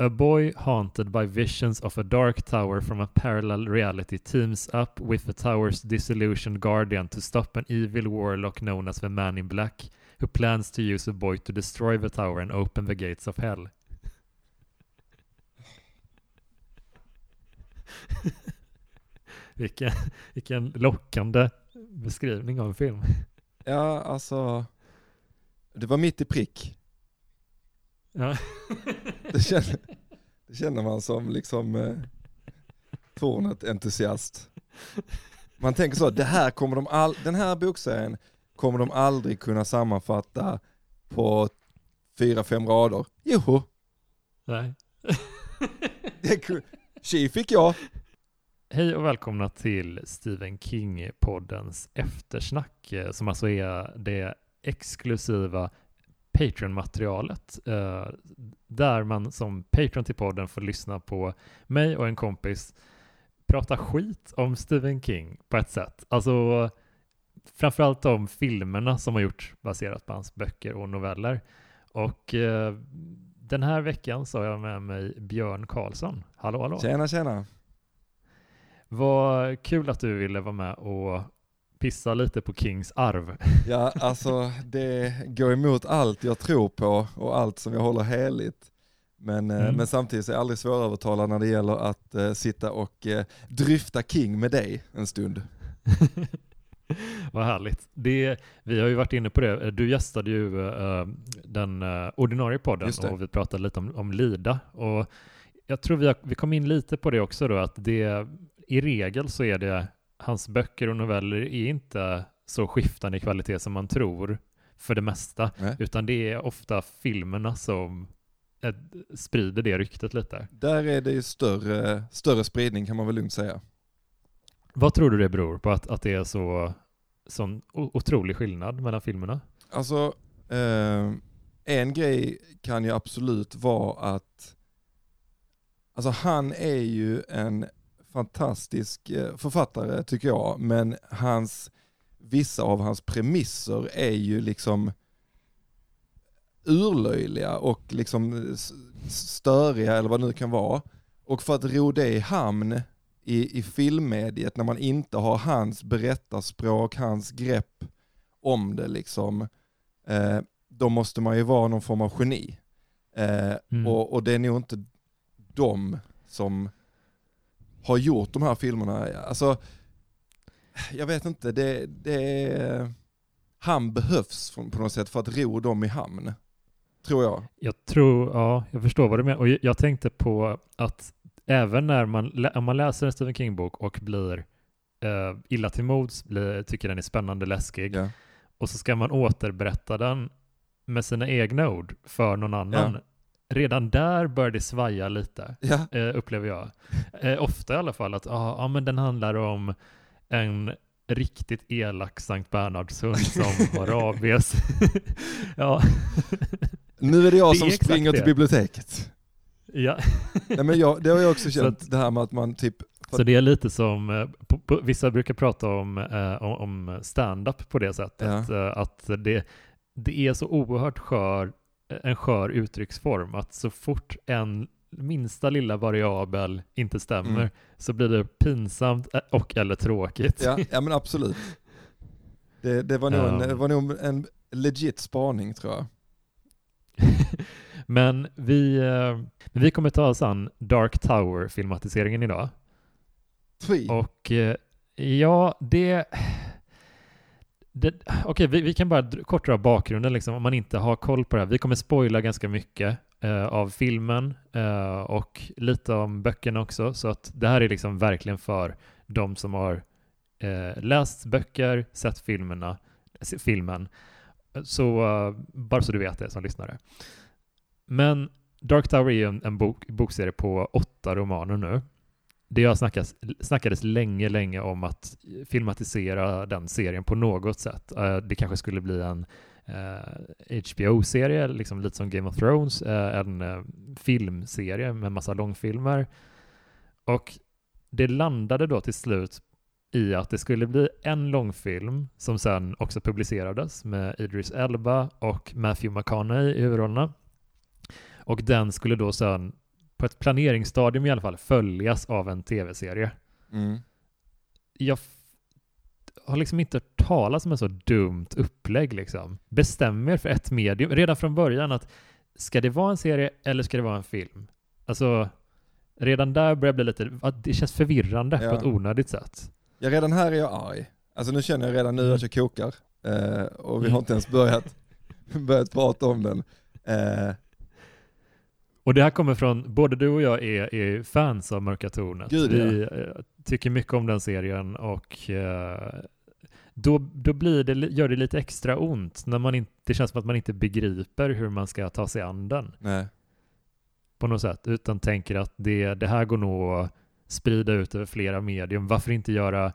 A boy haunted by visions of a dark tower from a parallel reality teams up with the tower's disillusioned guardian to stop an evil warlock known as the Man in Black, who plans to use a boy to destroy the tower and open the gates of hell. vilken, vilken lockande beskrivning av en film. Ja, alltså, det var mitt i prick. Ja. Det känner, det känner man som liksom eh, Tornet-entusiast. Man tänker så, det här kommer de all, den här bokserien kommer de aldrig kunna sammanfatta på fyra, fem rader. Jo, Nej. tji fick jag. Hej och välkomna till Stephen King-poddens eftersnack, eh, som alltså är det exklusiva Patreon-materialet, eh, där man som Patreon till podden får lyssna på mig och en kompis prata skit om Stephen King på ett sätt. Alltså framförallt om filmerna som har gjorts baserat på hans böcker och noveller. Och eh, den här veckan så har jag med mig Björn Karlsson. Hallå, hallå. Tjena, tjena. Vad kul att du ville vara med och pissa lite på Kings arv. Ja, alltså det går emot allt jag tror på och allt som jag håller heligt. Men, eh, Mm. men samtidigt är jag aldrig svårövertalad när det gäller att eh, sitta och eh, dryfta King med dig en stund. Vad härligt. Det, vi har ju varit inne på det. Du gästade ju eh, den eh, ordinarie podden och vi pratade lite om, om Lida. Och jag tror vi, har, vi kom in lite på det också då, att det i regel så är det hans böcker och noveller är inte så skiftande i kvalitet som man tror för det mesta, Nej. utan det är ofta filmerna som eh, sprider det ryktet lite. Där är det ju större, större spridning kan man väl lugnt säga. Vad tror du det beror på att, att det är så sån otrolig skillnad mellan filmerna? Alltså, eh, en grej kan ju absolut vara att Alltså han är ju en fantastisk eh, författare tycker jag, men hans, vissa av hans premisser är ju liksom urlöjliga och liksom störiga eller vad det nu kan vara. Och för att ro det i hamn i, i filmmediet när man inte har hans berättarspråk, hans grepp om det liksom, eh, då måste man ju vara någon form av geni. Eh, Mm. och, och det är nog inte de som har gjort de här filmerna. Alltså, jag vet inte, det, det är, han behövs på något sätt för att ro dem i hamn. Tror jag. Jag tror, ja, jag förstår vad du menar. Och jag- tänkte på att även när man, om man läser en Stephen King-bok och blir eh, illa till mods, blir, tycker den är spännande, läskig, Ja. och så ska man återberätta den med sina egna ord för någon annan. Redan där bör det svaja lite, Ja. eh, upplever jag. Eh, ofta i alla fall, att ah, ja, men den handlar om en riktigt elak Sankt Bernhardshund som har rabies. ja. Nu är det jag Det som springer till biblioteket. ja. Nej, men jag, det har jag också Så känt, att- det här med att man typ, Så det är lite som, eh, på, på, vissa brukar prata om, eh, om, stand-up på det sättet, eh, att det, det är så oerhört skör, en skör uttrycksform, att så fort en minsta lilla variabel inte stämmer Mm. så blir det pinsamt eh, och eller tråkigt. ja, ja men absolut. Det, det, var nog en, Ja. det var nog en legit spaning tror jag. Men vi, eh, vi kommer ta oss an Dark Tower-filmatiseringen idag. Tvi. Och eh, ja, det det okay, vi, vi kan bara kort dra bakgrunden liksom, om man inte har koll på det här. Vi kommer spoila ganska mycket eh, av filmen eh, och lite om böckerna också. Så att det här är liksom verkligen för de som har eh, läst böcker, sett filmerna, filmen. Så eh, bara så du vet det som lyssnare. Men Dark Tower är ju en, en bok, bokserie på åtta romaner nu. Det har snackats, snackades länge, länge om att filmatisera den serien på något sätt. Eh, det kanske skulle bli en eh, HBO-serie, liksom lite som Game of Thrones, eh, en eh, filmserie med massa långfilmer. Och det landade då till slut i att det skulle bli en långfilm som sen också publicerades med Idris Elba och Matthew McConaughey i huvudrollerna. Och den skulle då sen på ett planeringsstadium i alla fall, följas av en tv-serie. Mm. Jag har liksom inte hört talas om ett så dumt upplägg liksom. Bestäm er för ett medium redan från början att ska det vara en serie eller ska det vara en film? Alltså, redan där börjar det bli lite, att det känns förvirrande Ja. på ett onödigt sätt. Ja, redan här är jag arg. Alltså nu känner jag redan nu att jag kokar. Eh, och vi har inte ens börjat, börjat prata om den. Eh, Och det här kommer från, både du och jag är, är fans av Mörka Tornet. Gud, Vi eh, tycker mycket om den serien och eh, då, då blir det, gör det lite extra ont när man inte, det känns som att man inte begriper hur man ska ta sig an den nej. på något sätt, utan tänker att det, det här går nog att sprida ut över flera medium. Varför inte göra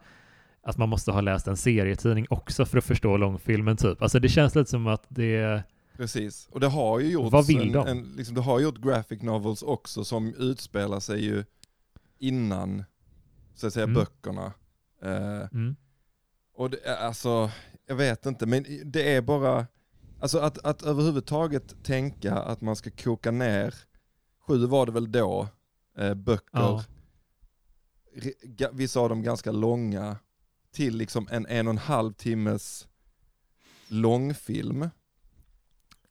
att man måste ha läst en serietidning också för att förstå långfilmen typ? Alltså det känns lite som att det, Precis, och det har ju gjorts Vad vill en, de? en, liksom, det har gjort graphic novels också som utspelar sig ju innan, så att säga, Mm. böckerna. Eh, mm, och det, är alltså, jag vet inte, men det är bara, alltså att, att överhuvudtaget tänka att man ska koka ner, sju var det väl då, eh, böcker, Ja. re- vissa av dem ganska långa, till liksom en en och en halv timmes långfilm.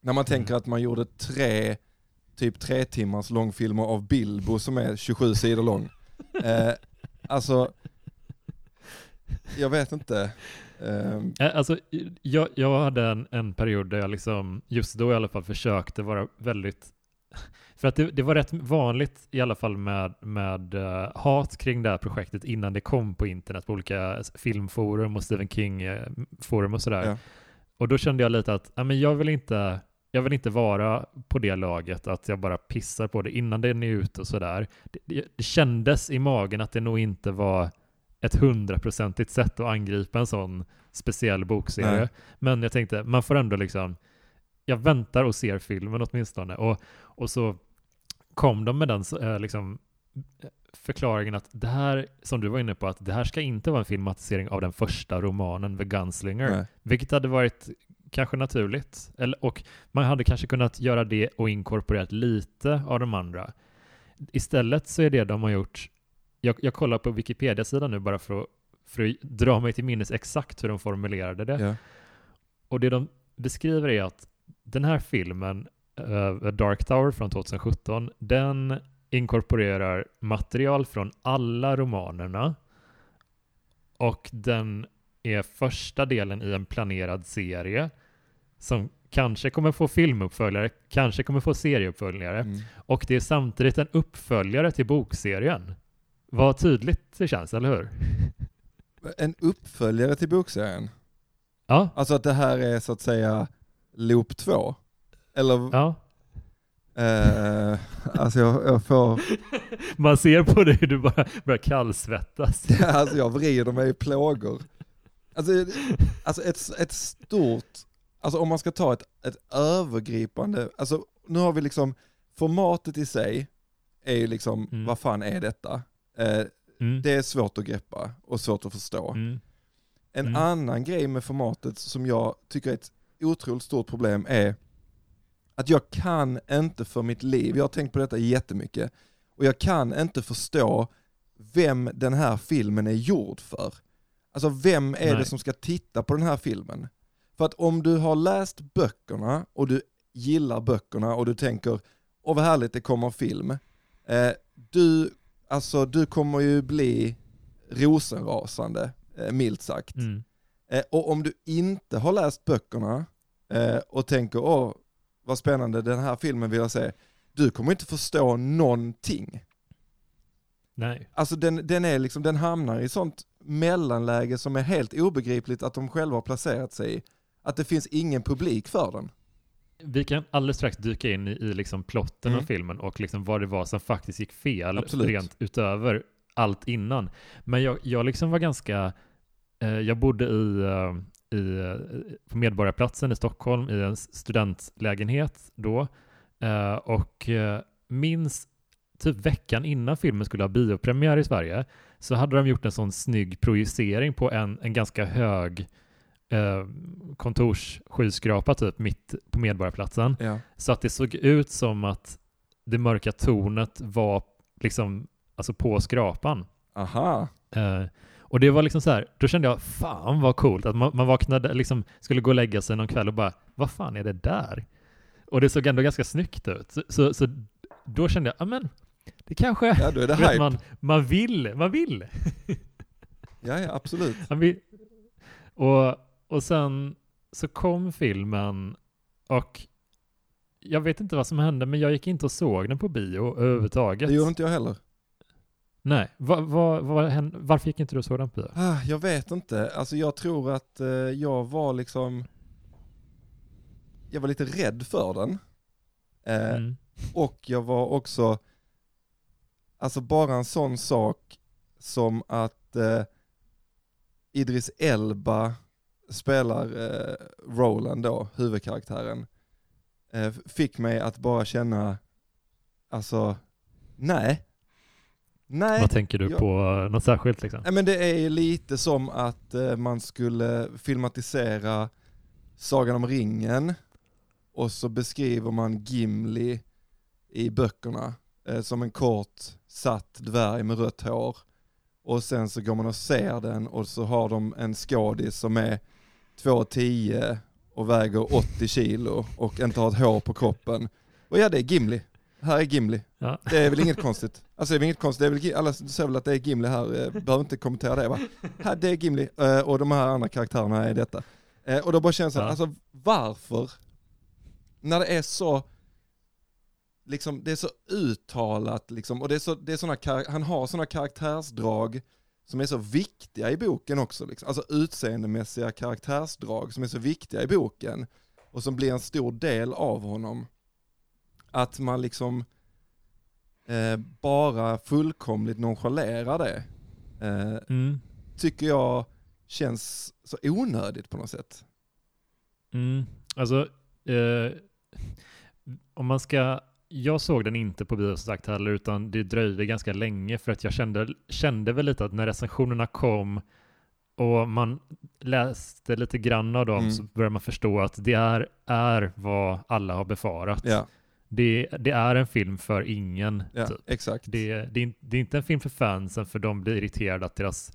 När man tänker Mm. att man gjorde tre, typ tre timmars långfilmer av Bilbo som är 27 sidor lång. Eh, alltså, jag vet inte. Eh, Alltså, jag, jag hade en, en period där jag liksom, just då i alla fall, försökte vara väldigt för att det, det var rätt vanligt i alla fall med, med eh, hat kring det här projektet innan det kom på internet på olika s- filmforum och Stephen King-forum och sådär. Ja. Och då kände jag lite att ja, men jag, vill inte, jag vill inte vara på det laget att jag bara pissar på det innan den är ute och sådär. Det, det, det kändes i magen att det nog inte var ett hundraprocentigt sätt att angripa en sån speciell bokserie. Nej. Men jag tänkte, man får ändå liksom, jag väntar och ser filmen åtminstone. Och, och så kom de med den eh, liksom, förklaringen att det här, som du var inne på, att det här ska inte vara en filmatisering av den första romanen, The Gunslinger. nej. Vilket hade varit kanske naturligt. Eller, och man hade kanske kunnat göra det och inkorporerat lite av de andra. Istället så är det de har gjort, jag, jag kollar på Wikipedia-sidan nu bara för att, för att dra mig till minnes exakt hur de formulerade det. Ja. Och det de beskriver är att den här filmen, uh, Dark Tower från 2017, den inkorporerar material från alla romanerna och den är första delen i en planerad serie som kanske kommer få filmuppföljare, kanske kommer få serieuppföljare Mm. och det är samtidigt en uppföljare till bokserien. Vad tydligt det känns, eller hur? En uppföljare till bokserien? Ja, Alltså att det här är så att säga loop 2? Eller? ja. Eh, alltså jag, jag får, Man ser på dig hur du bara börjar kallsvettas. alltså jag vrider mig i plågor. Alltså, alltså ett, ett stort, alltså om man ska ta ett, ett övergripande, alltså nu har vi liksom, formatet i sig är ju liksom, Mm. vad fan är detta? Eh, Mm. det är svårt att greppa och svårt att förstå. Mm. En Mm. annan grej med formatet som jag tycker är ett otroligt stort problem är att jag kan inte för mitt liv, jag har tänkt på detta jättemycket, och jag kan inte förstå vem den här filmen är gjord för. Alltså vem är Nej. det som ska titta på den här filmen? För att om du har läst böckerna och du gillar böckerna och du tänker, åh vad härligt det kommer film. Eh, du, alltså, du kommer ju bli rosenrasande, eh, milt sagt. Mm. Eh, och om du inte har läst böckerna eh, och tänker, åh vad spännande, den här filmen vill jag se. Du kommer inte förstå någonting. Nej. Alltså den, den, är liksom, den hamnar i sånt mellanläge som är helt obegripligt att de själva har placerat sig i. Att det finns ingen publik för den. Vi kan alldeles strax dyka in i, i liksom plotten av Mm. filmen och liksom vad det var som faktiskt gick fel Absolut. rent utöver allt innan. Men jag, jag liksom var ganska, eh, jag bodde i, eh, i, eh, på Medborgarplatsen i Stockholm i en studentlägenhet då eh, och eh, minns typ veckan innan filmen skulle ha biopremiär i Sverige så hade de gjort en sån snygg projicering på en, en ganska hög eh, kontorsskyskrapa typ mitt på Medborgarplatsen. Ja. Så att det såg ut som att det mörka tornet var liksom alltså på skrapan. Aha. Eh, och det var liksom så här, då kände jag fan vad coolt att man, man vaknade, liksom skulle gå och lägga sig någon kväll och bara vad fan är det där? Och det såg ändå ganska snyggt ut. Så, så, så då kände jag, ja men det kanske, Ja, då är det hype. man, man vill, man vill. Ja, ja, absolut. Man vill. Och, och sen så kom filmen och jag vet inte vad som hände, men jag gick inte och såg den på bio överhuvudtaget. Det gjorde inte jag heller. Nej, va, va, hände- varför gick inte du och såg den på bio? Ah, jag vet inte. Alltså jag tror att eh, jag var liksom... Jag var lite rädd för den. Eh, Mm. Och jag var också... Alltså bara en sån sak som att eh, Idris Elba spelar eh, Roland då, huvudkaraktären. Eh, fick mig att bara känna, alltså, nej. Nej. Vad tänker du jag- på? eh, Något särskilt liksom? Nej men det är lite som att eh, man skulle filmatisera Sagan om ringen och så beskriver man Gimli i böckerna eh, som en kort satt dvärg med rött hår. Och sen så går man och ser den och så har de en skådis som är 2,10 och väger 80 kilo och inte har ett hår på kroppen. Och ja det är Gimli. Här är Gimli. Ja. Det är väl inget konstigt. Alltså det är väl inget konstigt, det är väl, alla säger väl att det är Gimli här, eh, behöver inte kommentera det va? Här, det är Gimli eh, och de här andra karaktärerna är detta. Eh, Och då bara känns det, Ja. alltså varför? När det är så, liksom det är så uttalat liksom, och det är så, det är såna, han har sådana karaktärsdrag som är så viktiga i boken också, liksom. alltså utseendemässiga karaktärsdrag som är så viktiga i boken och som blir en stor del av honom. Att man liksom eh, bara fullkomligt nonchalerar det, eh, Mm. tycker jag känns så onödigt på något sätt. Mm. Alltså, eh, om man ska... Jag såg den inte på bio som sagt heller, utan det dröjde ganska länge för att jag kände, kände väl lite att när recensionerna kom och man läste lite grann av dem Mm. så började man förstå att det är, är vad alla har befarat. Ja, Det, det är en film för ingen. ja Typ. exakt. Det, det, det är inte en film för fansen för de blir irriterade att deras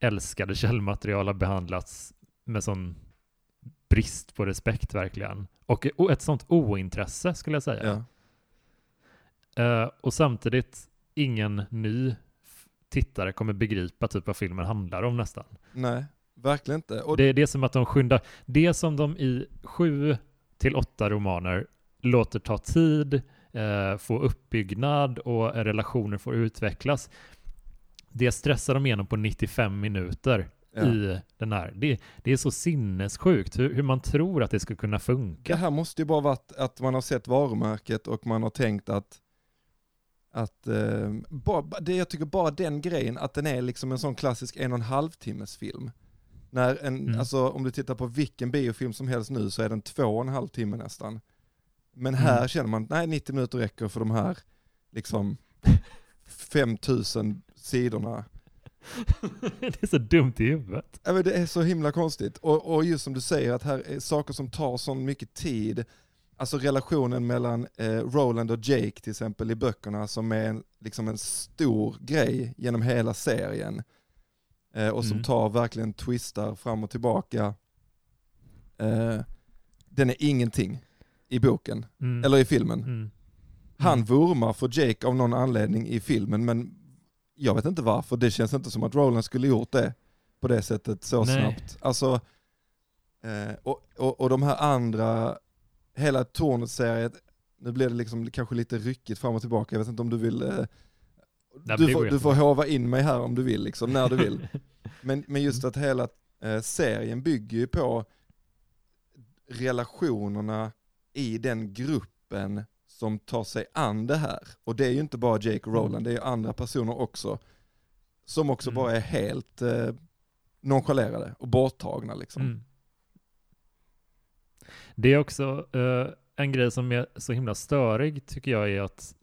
älskade källmaterial har behandlats med sån brist på respekt verkligen. Och och ett sånt ointresse skulle jag säga. Ja. Eh, och samtidigt ingen ny tittare kommer begripa typ vad filmen handlar om nästan. Nej, verkligen inte. Och, Det, det är som att de skyndar, det som de i sju till åtta romaner låter ta tid, eh, få uppbyggnad och relationer får utvecklas. Det stressar de igenom på 95 minuter ja. i den här. Det, det är så sinnessjukt hur, hur man tror att det ska kunna Det funka. här måste ju bara varit att man har sett varumärket och man har tänkt att att eh, bara, det jag tycker bara den grejen att den är liksom en sån klassisk en och en halv timmes film. När en, Mm. alltså om du tittar på vilken biofilm som helst nu så är den två och en halv timme nästan. Men här Mm. känner man, nej 90 minuter räcker för de här liksom 5000 sidorna. det är så dumt i huvudet. Ja, men det är så himla konstigt. Och, och just som du säger, att här är saker som tar så mycket tid. Alltså relationen mellan eh, Roland och Jake till exempel i böckerna som är en, liksom en stor grej genom hela serien. Eh, och som Mm. tar verkligen twistar fram och tillbaka. Eh, den är ingenting i boken, Mm. eller i filmen. Mm. Han vurmar för Jake av någon anledning i filmen men jag vet inte varför. Det känns inte som att Roland skulle gjort det på det sättet så Nej. snabbt. Alltså, eh, och, och, och de här andra, hela Tornet-serien, nu blir det liksom kanske lite ryckigt fram och tillbaka. Jag vet inte om du vill, eh, du, får, du får hova in mig här om du vill, liksom, när du vill. Men, men just att hela eh, serien bygger ju på relationerna i den gruppen som tar sig an det här. Och det är ju inte bara Jake och Roland, det är ju andra personer också. Som också Mm. bara är helt eh, nonchalerade och borttagna liksom. Mm. Det är också eh, en grej som är så himla störig tycker jag är att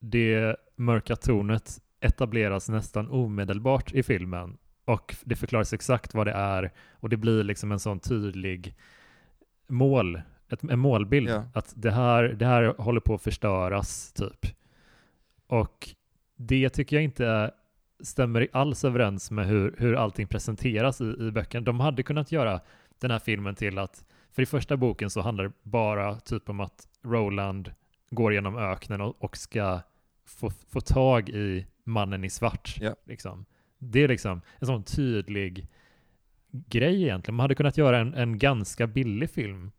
det mörka tornet etableras nästan omedelbart i filmen och det förklaras exakt vad det är och det blir liksom en sån tydlig mål ett, en målbild. Ja. Att det här, det här håller på att förstöras, typ. Och det tycker jag inte stämmer alls överens med hur, hur allting presenteras i, i böckerna. De hade kunnat göra den här filmen till att, för i första boken så handlar det bara typ om att Roland går genom öknen och, och ska få, få tag i mannen i svart. Ja. Liksom. Det är liksom en sån tydlig grej egentligen. Man hade kunnat göra en, en ganska billig film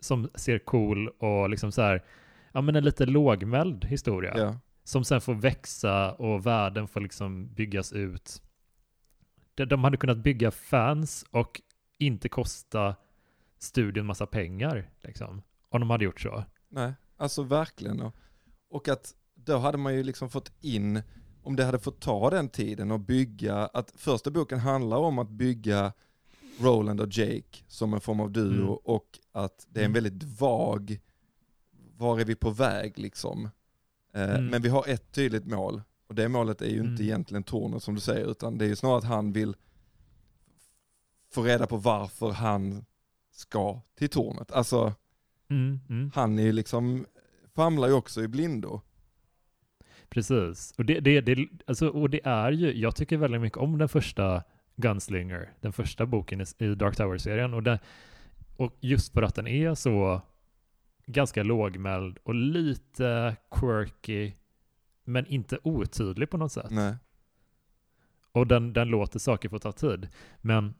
som ser cool och liksom så här, ja men en lite lågmäld historia. Ja. Som sen får växa och världen får liksom byggas ut. De hade kunnat bygga fans och inte kosta studion massa pengar liksom. Om de hade gjort så. Nej, alltså verkligen. Och, och att då hade man ju liksom fått in, om det hade fått ta den tiden och bygga, att första boken handlar om att bygga Roland och Jake som en form av duo Mm. och att det är en Mm. väldigt vag, var är vi på väg liksom? Eh, Mm. Men vi har ett tydligt mål och det målet är ju inte Mm. egentligen tornet som du säger utan det är ju snarare att han vill få reda på varför han ska till tornet. Alltså Mm, mm. han är ju liksom, famlar ju också i blindo. Precis. Och det, det, det, alltså, och det är ju, jag tycker väldigt mycket om den första Gunslinger, den första boken i, i Dark Tower-serien. Och, och just för att den är så ganska lågmäld och lite quirky, men inte otydlig på något sätt. Nej. Och den, den låter saker få ta tid. Men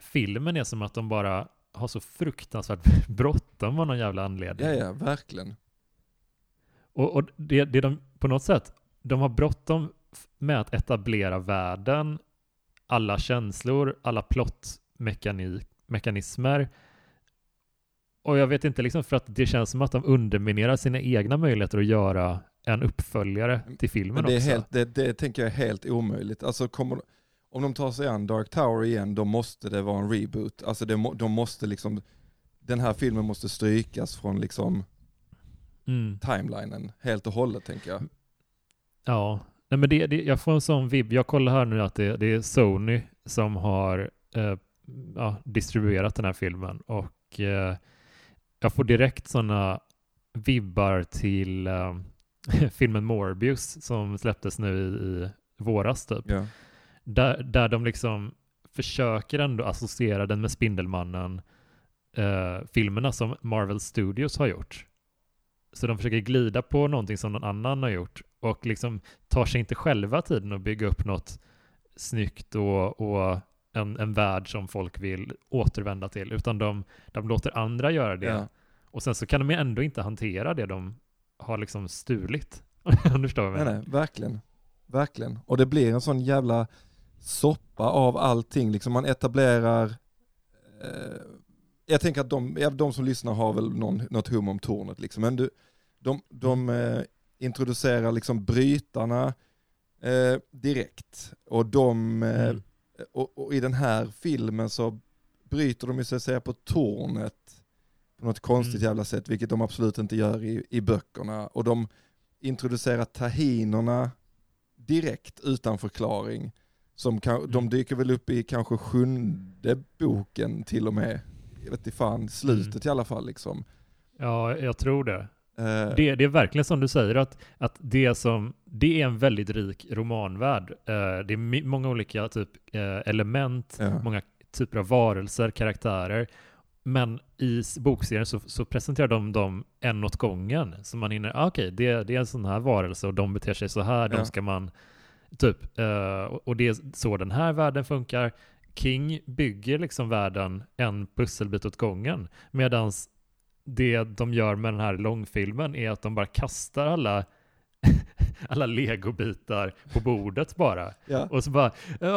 filmen är som att de bara har så fruktansvärt bråttom av någon jävla anledning. Ja, ja, verkligen. Och, och det, det de på något sätt, de har bråttom med att etablera världen, alla känslor, alla plottmekanismer. Och jag vet inte, liksom för att det känns som att de underminerar sina egna möjligheter att göra en uppföljare till filmen Men det, är också. helt, det, det tänker jag är helt omöjligt. Alltså kommer, om de tar sig an Dark Tower igen, då måste det vara en reboot. Alltså det, de måste liksom, den här filmen måste strykas från liksom Mm. timelinen helt och hållet tänker jag. Ja, Nej, men det, det, jag får en sån vibb. Jag kollar här nu att det, det är Sony som har eh, ja, distribuerat den här filmen och eh, jag får direkt sådana vibbar till eh, filmen Morbius som släpptes nu i, i våras typ. Ja. Där, där de liksom försöker ändå associera den med Spindelmannen eh, filmerna som Marvel Studios har gjort. Så de försöker glida på någonting som någon annan har gjort och liksom tar sig inte själva tiden att bygga upp något snyggt och, och en, en värld som folk vill återvända till, utan de, de låter andra göra det. Ja. Och sen så kan de ju ändå inte hantera det de har liksom stulit. Om du förstår vad jag Nej, menar? nej, verkligen. Verkligen. Och det blir en sån jävla soppa av allting. Liksom man etablerar, eh, jag tänker att de, de som lyssnar har väl någon, något hum om tornet liksom. Men du, de, de eh, introducerar liksom brytarna eh, direkt. Och de, eh, Mm. och, och i den här filmen så bryter de ju så att säga på tornet på något konstigt Mm. jävla sätt, vilket de absolut inte gör i, i böckerna. Och de introducerar tahinerna direkt utan förklaring. Som kan, Mm. De dyker väl upp i kanske sjunde boken till och med. Jag vet inte fan, slutet i alla fall liksom. Ja, jag tror det. Eh, Det, det är verkligen som du säger, att, att det, som, det är en väldigt rik romanvärld. Eh, det är många olika typ, eh, element, många typer av varelser, karaktärer. Men i bokserien så, så presenterar de dem en åt gången. Så man hinner, ah, okej, det, det är en sån här varelse och de beter sig så här, de ska man, typ, eh, och det är så den här världen funkar. King bygger liksom världen en pusselbit åt gången, medan det de gör med den här långfilmen är att de bara kastar alla alla legobitar på bordet bara. ja. Och så bara,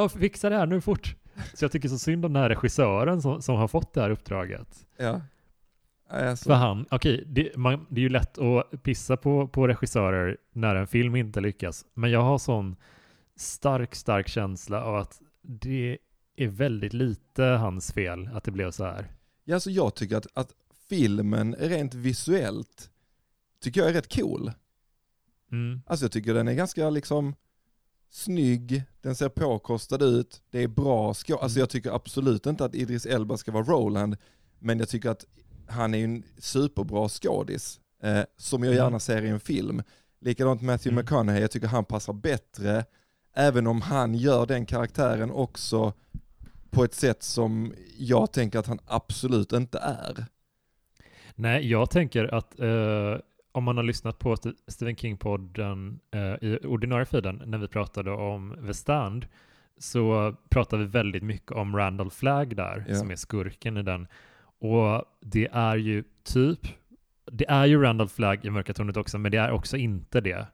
fixa det här nu fort. Så jag tycker så synd om den här regissören som, som har fått det här uppdraget. ja. Alltså, För han, okej, det, man- det är ju lätt att pissa på, på regissörer när en film inte lyckas. Men jag har sån stark, stark känsla av att det är väldigt lite hans fel att det blev så här. ja, alltså jag tycker att, att filmen rent visuellt tycker jag är rätt cool. Mm. Alltså jag tycker den är ganska liksom snygg, den ser påkostad ut, det är bra skå. Alltså Mm. jag tycker absolut inte att Idris Elba ska vara Roland, men jag tycker att han är en superbra skådis, eh, som jag Mm. gärna ser i en film. Likadant Matthew Mm. McConaughey, jag tycker han passar bättre, även om han gör den karaktären också på ett sätt som jag tänker att han absolut inte är. Nej, jag tänker att eh, om man har lyssnat på St- Stephen King-podden eh, i ordinarie feeden när vi pratade om The Stand så pratade vi väldigt mycket om Randall Flagg där, Ja. som är skurken i den. Och det är ju typ, det är ju Randall Flagg i Mörka Tornet också, men det är också inte det.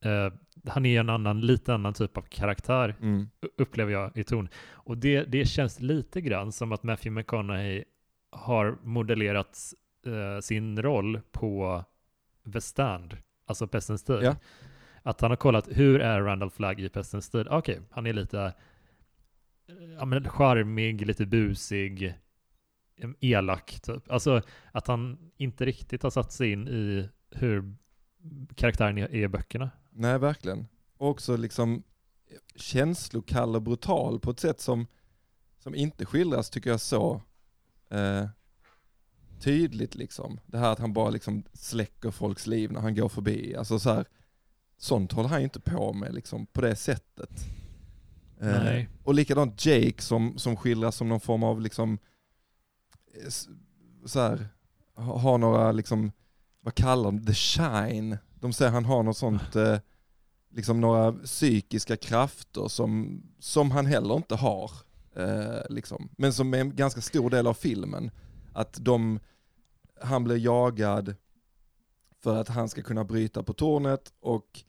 Eh, han är en annan, lite annan typ av karaktär Mm. upplever jag i ton. Och det, det känns lite grann som att Matthew McConaughey har modellerat eh, sin roll på The Stand, alltså Pestens tid. Ja. Att han har kollat, hur är Randall Flagg i Pestens tid? Okej, han är lite ja, men charmig, lite busig, elak typ. Alltså att han inte riktigt har satt sig in i hur karaktären är i böckerna. Nej, verkligen. Och också liksom känslokall och brutal på ett sätt som, som inte skildras, tycker jag, så eh, tydligt liksom. Det här att han bara liksom släcker folks liv när han går förbi. Alltså så här, sånt håller han ju inte på med liksom på det sättet. Eh, och likadant Jake som, som skildras som någon form av liksom, eh, så här, ha- har några liksom, vad kallar de the shine. De säger han har något sånt, eh, liksom några psykiska krafter som, som han heller inte har. Eh, liksom. Men som är en ganska stor del av filmen. Att de, han blir jagad för att han ska kunna bryta på tornet och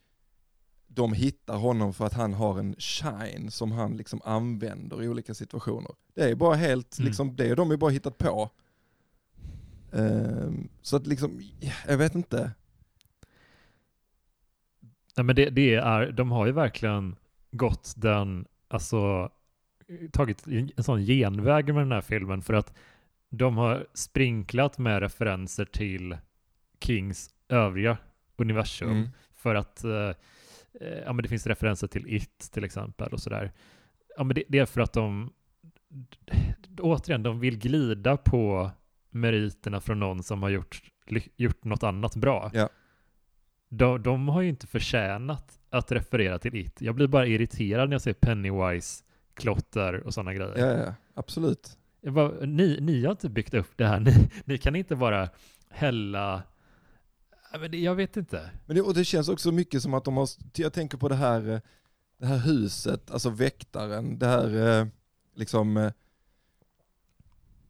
de hittar honom för att han har en shine som han liksom använder i olika situationer. Det är bara helt, Mm. liksom, det är de ju bara hittat på. Ehm, så att liksom, jag vet inte. Nej, men det, det är, de har ju verkligen gått den, alltså tagit en sån genväg med den här filmen för att de har sprinklat med referenser till Kings övriga universum Mm. för att eh, eh, ja, men det finns referenser till It till exempel och sådär. Ja, men det, det är för att de återigen, de vill glida på meriterna från någon som har gjort, gjort något annat bra. Ja. De, de har ju inte förtjänat att referera till It. Jag blir bara irriterad när jag ser Pennywise, klotter och sådana grejer. Ja, ja, absolut. Bara, ni, ni har inte byggt upp det här. Ni, ni kan inte bara hälla... Men det, jag vet inte. Men det, och det känns också mycket som att de har, jag tänker på det här, eh, det här huset, alltså väktaren, det här eh, liksom eh,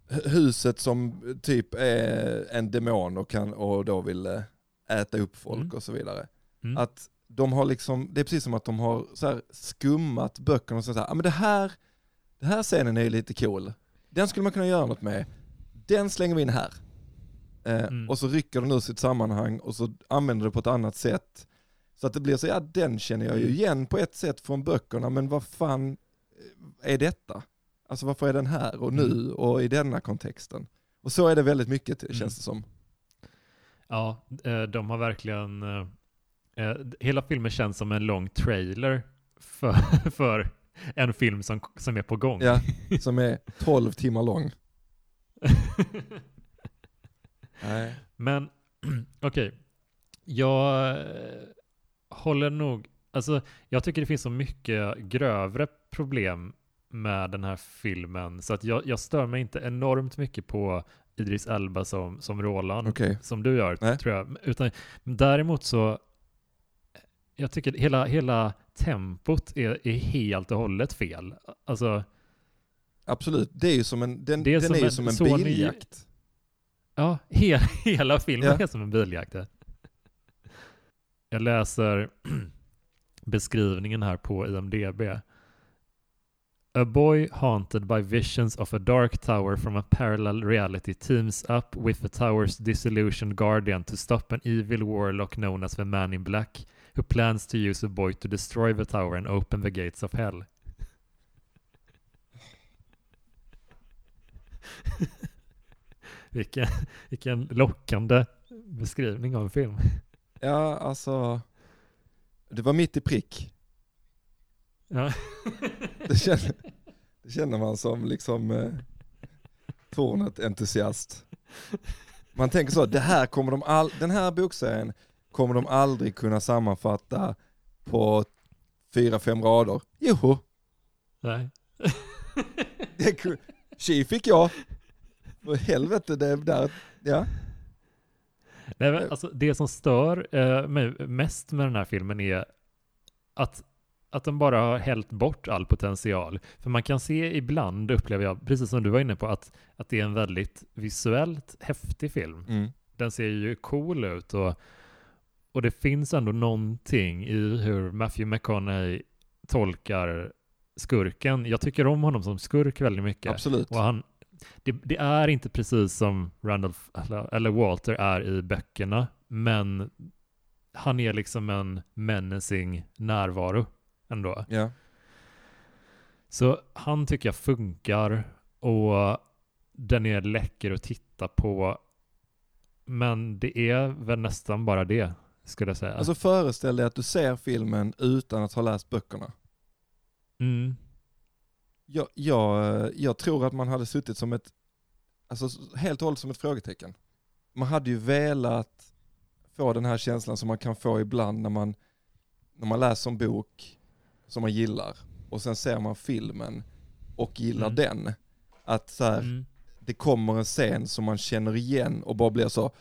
hu- huset som typ är en demon och, kan, och då vill äta upp folk Mm. och så vidare. Mm. Att de har liksom, det är precis som att de har så skummat böckerna och så här, ah, men det här, det här scenen är ju lite cool. Den skulle man kunna göra något med. Den slänger vi in här. Eh, Mm. Och så rycker den ur sitt sammanhang och så använder det på ett annat sätt. Så att det blir så, ja den känner jag ju Mm. igen på ett sätt från böckerna, men vad fan eh, är detta? Alltså varför är den här och nu Mm. och i denna kontexten? Och så är det väldigt mycket Mm. känns det som. Ja, eh, de har verkligen... eh, eh, Hela filmen känns som en lång trailer för, för en film som, som är på gång. Ja, som är 12 timmar lång. Nej. Men okej, jag eh, håller nog, alltså jag tycker det finns så mycket grövre problem med den här filmen så att jag, jag stör mig inte enormt mycket på Idris Elba som, som Roland, Okej. som du gör Nej. tror jag. Utan, däremot så, jag tycker hela, hela tempot är, är helt och hållet fel. Alltså, Absolut, det är ju som en, den, Det är den som är ju en- som en så ni- biljakt. Ja, he hela filmen Ja. är som en biljakt. Jag läser beskrivningen här på IMDB. A boy haunted by visions of a dark tower from a parallel reality teams up with the tower's disillusioned guardian to stop an evil warlock known as the Man in Black who plans to use a boy to destroy the tower and open the gates of hell. vilken, vilken lockande beskrivning av en film. Ja, alltså, det var mitt i prick. Ja. Det känner, det känner man som liksom eh, Tornet-entusiast. Man tänker så, det här kommer de all, den här bokserien kommer de aldrig kunna sammanfatta på fyra, fem rader. Joho, Nej. det tji fick jag. För helvete, det där, ja. Nej, men alltså, det som stör eh, mig mest med den här filmen är att, att den bara har hällt bort all potential. För man kan se ibland, upplever jag, precis som du var inne på, att, att det är en väldigt visuellt häftig film. Mm. Den ser ju cool ut och, och det finns ändå någonting i hur Matthew McConaughey tolkar skurken. Jag tycker om honom som skurk väldigt mycket. Absolut. Och han, det, det är inte precis som Randolph eller, eller Walter är i böckerna, men han är liksom en menacing närvaro ändå. Ja. Så han tycker jag funkar och den är läcker att titta på. Men det är väl nästan bara det, skulle jag säga. Alltså föreställ dig att du ser filmen utan att ha läst böckerna. mm. Jag, jag, jag tror att man hade suttit som ett, alltså helt och hållet som ett frågetecken. Man hade ju velat få den här känslan som man kan få ibland när man, när man läser en bok som man gillar och sen ser man filmen och gillar Mm. den. Att så här, Mm. det kommer en scen som man känner igen och bara blir så,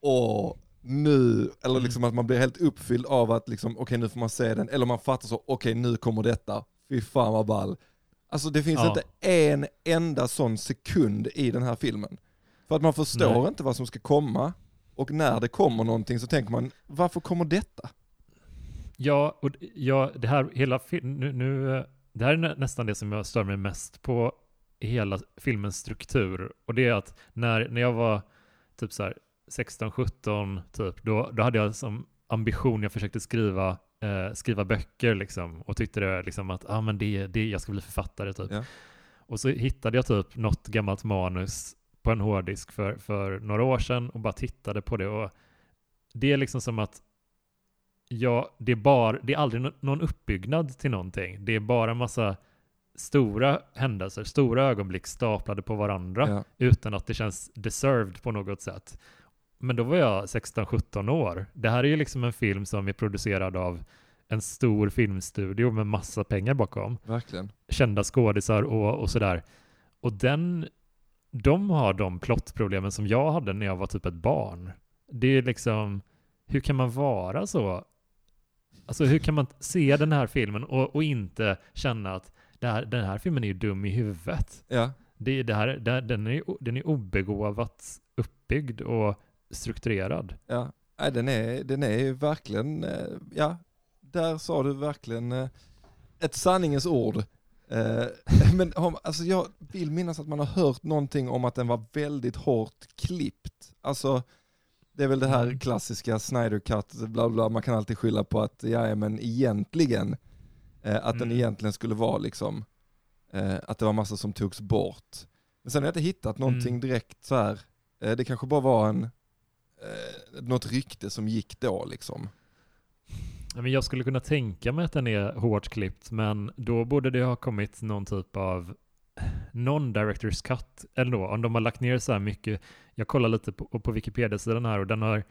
åh, nu, eller Mm. liksom att man blir helt uppfylld av att liksom, okej nu får man se den, eller man fattar så, okej nu kommer detta, fy fan vad ball. Alltså det finns Ja. inte en enda sån sekund i den här filmen. För att man förstår Nej. inte vad som ska komma, och när det kommer någonting så tänker man, varför kommer detta? Ja, och ja, det här hela nu, nu, det här är nä- nästan det som jag stör mig mest på i hela filmens struktur. Och det är att när, när jag var typ så här 16-17 typ, då, då hade jag som ambition, jag försökte skriva, eh, skriva böcker liksom och tyckte det liksom att ah, men det, det, jag ska bli författare typ. Ja. Och så hittade jag typ något gammalt manus på en hårddisk för, för några år sedan och bara tittade på det och det är liksom som att ja, det är, bara, det är aldrig nå- någon uppbyggnad till någonting. Det är bara massa stora händelser, stora ögonblick staplade på varandra Ja. utan att det känns deserved på något sätt. Men då var jag 16-17 år. Det här är ju liksom en film som är producerad av en stor filmstudio med massa pengar bakom. Verkligen. Kända skådisar och, och sådär. Och den, de har de plottproblemen som jag hade när jag var typ ett barn. Det är liksom, hur kan man vara så? Alltså hur kan man se den här filmen och, och inte känna att här, den här filmen är ju dum i huvudet? Ja. Det, det här, det, den, är, den är obegåvat uppbyggd och strukturerad. Ja, Nej, den är, den är ju verkligen, eh, ja, där sa du verkligen eh, ett sanningens ord. Eh, Men alltså jag vill minnas att man har hört någonting om att den var väldigt hårt klippt. Alltså, det är väl det här Mm. klassiska Snyder Cut, bla bla, man kan alltid skylla på att, ja men egentligen, eh, att den Mm. egentligen skulle vara liksom, eh, att det var massa som togs bort. Men sen har jag inte hittat någonting Mm. direkt så här. Eh, det kanske bara var en, eh, något rykte som gick då liksom. Men jag skulle kunna tänka mig att den är hårt klippt, men då borde det ha kommit någon typ av non-director's cut, eller då, om de har lagt ner så här mycket. Jag kollar lite på, på Wikipedia-sidan här och den har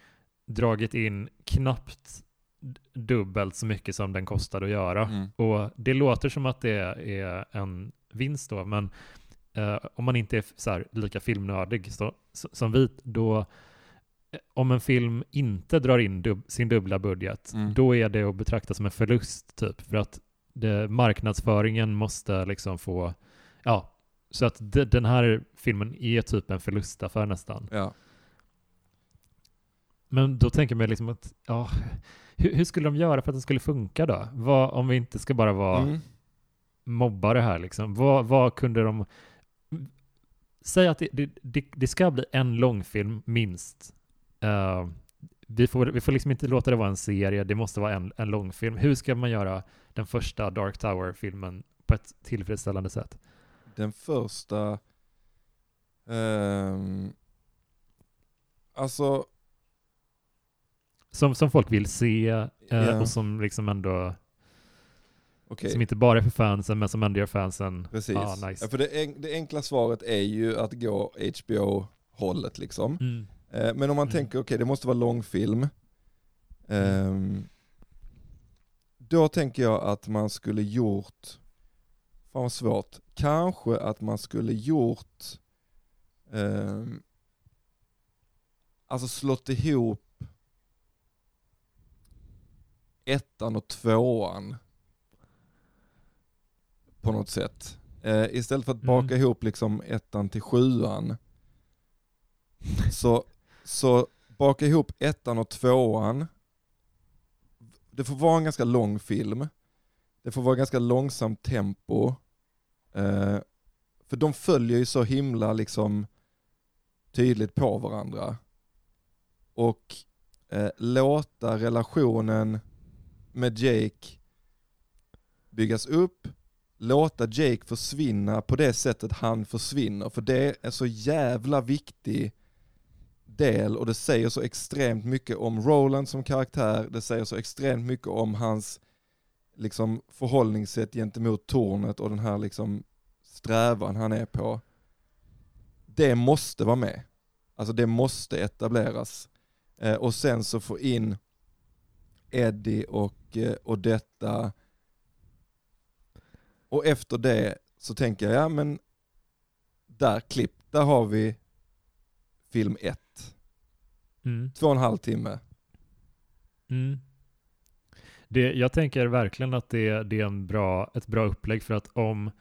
dragit in knappt dubbelt så mycket som den kostade att göra. Mm. Och det låter som att det är en vinst då, men eh, om man inte är så här lika filmnördig så, som vi, då eh, om en film inte drar in dub, sin dubbla budget, Mm. då är det att betrakta som en förlust typ. För att det, marknadsföringen måste liksom få, ja, så att de, den här filmen är typ en förlustaffär nästan. Ja. Men då tänker man liksom att, ja, hur, hur skulle de göra för att det skulle funka då? Vad, om vi inte ska bara vara Mm. mobbare här liksom. Vad, vad kunde de... Säg att det, det, det, ska bli en långfilm minst. Eh, vi, får, vi får liksom inte låta det vara en serie, det måste vara en, en långfilm. Hur ska man göra den första Dark Tower-filmen på ett tillfredsställande sätt? Den första, ehm, alltså, Som, som folk vill se eh, Ja. och som liksom ändå... Okej, Som inte bara är för fansen, men som ändå gör fansen, precis. ah, nice. ja, för det, en, det enkla svaret är ju att gå HBO-hållet liksom. Mm. Eh, men om man Mm. tänker, okej det måste vara långfilm. Ehm, då tänker jag att man skulle gjort, fan vad svårt, kanske att man skulle gjort, ehm, alltså slått ihop ettan och tvåan på något sätt. Eh, istället för att Mm. baka ihop liksom ettan till sjuan så, så baka ihop ettan och tvåan. Det får vara en ganska lång film. Det får vara ganska långsamt tempo. Eh, för de följer ju så himla liksom tydligt på varandra. Och eh, låta relationen med Jake byggas upp, låta Jake försvinna på det sättet han försvinner. För det är så jävla viktig del och det säger så extremt mycket om Roland som karaktär, det säger så extremt mycket om hans liksom förhållningssätt gentemot tornet och den här liksom strävan han är på. Det måste vara med. Alltså det måste etableras. Eh, och sen så få in Eddie och, eh, och detta. Och efter det så tänker jag, ja men där klipp, där har vi film ett. Mm. Två och en halv timme. Mm. Det, jag tänker verkligen att det, det är en bra, ett bra upplägg för att om,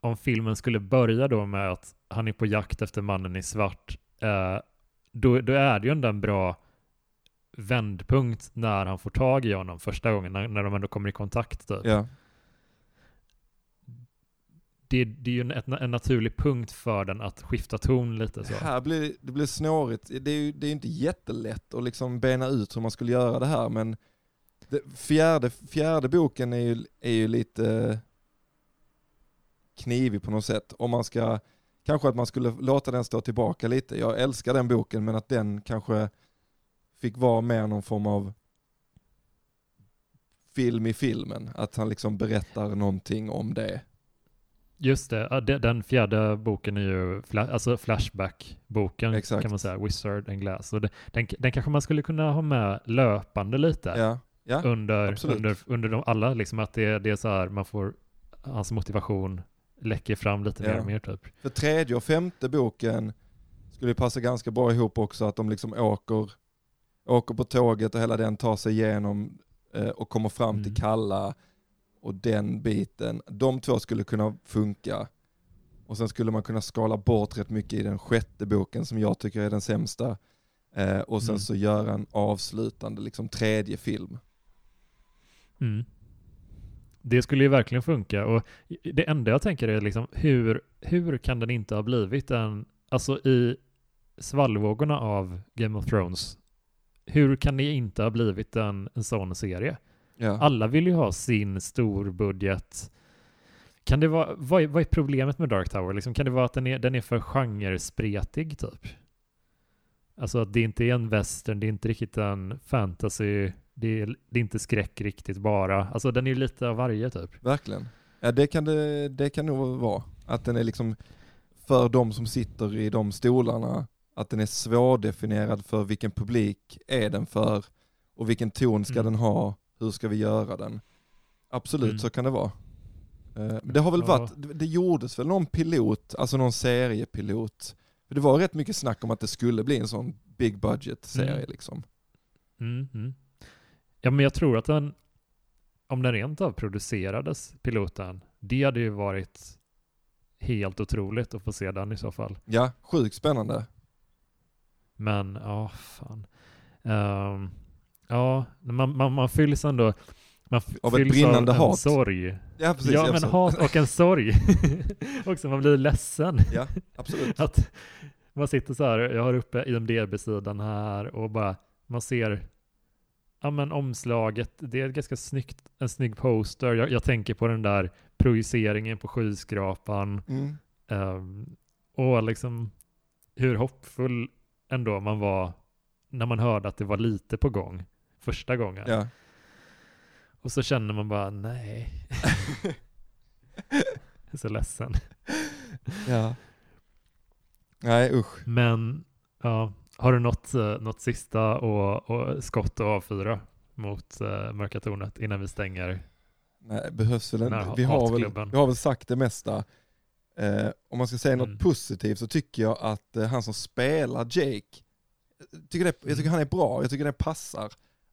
om filmen skulle börja då med att han är på jakt efter mannen i svart, eh, då, då är det ju ändå en bra vändpunkt när han får tag i honom första gången, när, när de ändå kommer i kontakt. Typ. Ja, Det, det är ju en, en naturlig punkt för den att skifta ton lite. Så. här blir, det blir snårigt. Det är ju det är inte jättelätt att liksom bena ut hur man skulle göra det här men det, fjärde, fjärde boken är ju, är ju lite knivig på något sätt. Om man ska, kanske att man skulle låta den stå tillbaka lite. Jag älskar den boken men att den kanske fick vara mer någon form av film i filmen. Att han liksom berättar någonting om det. Just det, den fjärde boken är ju alltså Flashback-boken Exakt. kan man säga, Wizard and Glass. Den, den kanske man skulle kunna ha med löpande lite Ja, ja. under, absolut. under, under de alla, liksom att det, det är så här, man får, hans motivation läcker fram lite mer Ja. och mer typ. För tredje och femte boken skulle passa ganska bra ihop också att de liksom åker, åker på tåget och hela den tar sig igenom eh, och kommer fram Mm. till Kalla och den biten. De två skulle kunna funka. Och sen skulle man kunna skala bort rätt mycket i den sjätte boken som jag tycker är den sämsta. Eh, och sen Mm. så göra en avslutande liksom tredje film. Mm. Det skulle ju verkligen funka och det enda jag tänker är liksom hur, hur kan den inte ha blivit en, alltså i svallvågorna av Game of Thrones, hur kan det inte ha blivit en, en sån serie? Ja. Alla vill ju ha sin storbudget. Kan det vara, vad är, vad är problemet med Dark Tower? Liksom, kan det vara att den är, den är för genrespretig typ? Alltså att det inte är en western, det är inte riktigt en fantasy, det är, det är inte skräck riktigt bara. Alltså den är ju lite av varje typ. Verkligen. Ja det kan det, det kan nog vara. Att den är liksom för de som sitter i de stolarna, att den är svårdefinierad för vilken publik är den för och vilken ton ska Mm. den ha, hur ska vi göra den. Absolut Mm. så kan det vara. Eh, det har väl varit, det- det gjordes väl någon pilot, alltså någon seriepilot. För det var rätt mycket snack om att det skulle bli en sån big budget serie Mm. liksom. Mm, mm. Ja men jag tror att den, om den rent av producerades, piloten, det hade ju varit helt otroligt att få se den i så fall. Ja, sjukt spännande. Men ja, fan. Ehm, ja, man, man, man fylls ändå man Av ett fylls brinnande av en hat. sorg. Ja precis. ja, men absolut. hat och en sorg. Också, man blir ledsen. Ja, absolut. Att man sitter så här, jag har uppe IMDB-sidan här och bara, man ser Ja men omslaget, det är ganska snyggt, en snygg poster. Jag, jag tänker på den där projiceringen på skyskrapan. Mm. Ehm, och liksom hur hoppfull ändå man var när man hörde att det var lite på gång första gången. Ja. Och så känner man bara nej. Jag är så ledsen. Ja. Nej usch. Men ja, har du något, eh, något sista och, och skott att avfyra mot uh, Mörka Tornet innan vi stänger? Nej, behövs väl inte. Vi har väl, vi har väl sagt det mesta. Eh, om man ska säga Mm. något positivt så tycker jag att eh, han som spelar Jake, jag tycker, det, jag tycker Mm. han är bra, jag tycker det passar.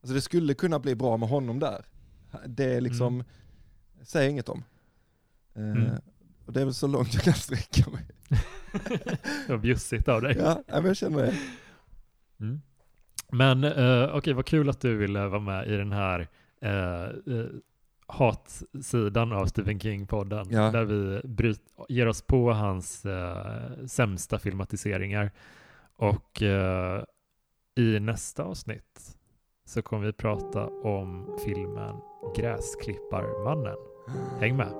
Alltså det skulle kunna bli bra med honom där. Det är liksom, säger inget om. Eh, Mm. Och det är väl så långt jag kan sträcka mig. Det var bjussigt av dig. Ja, men jag känner det. Mm. Men uh, okej, vad kul att du ville vara med i den här eh, eh, hatsidan av Stephen King-podden. Ja. Där vi bryt, ger oss på hans eh, sämsta filmatiseringar. Och eh, i nästa avsnitt så kommer vi prata om filmen Gräsklipparmannen. Häng med!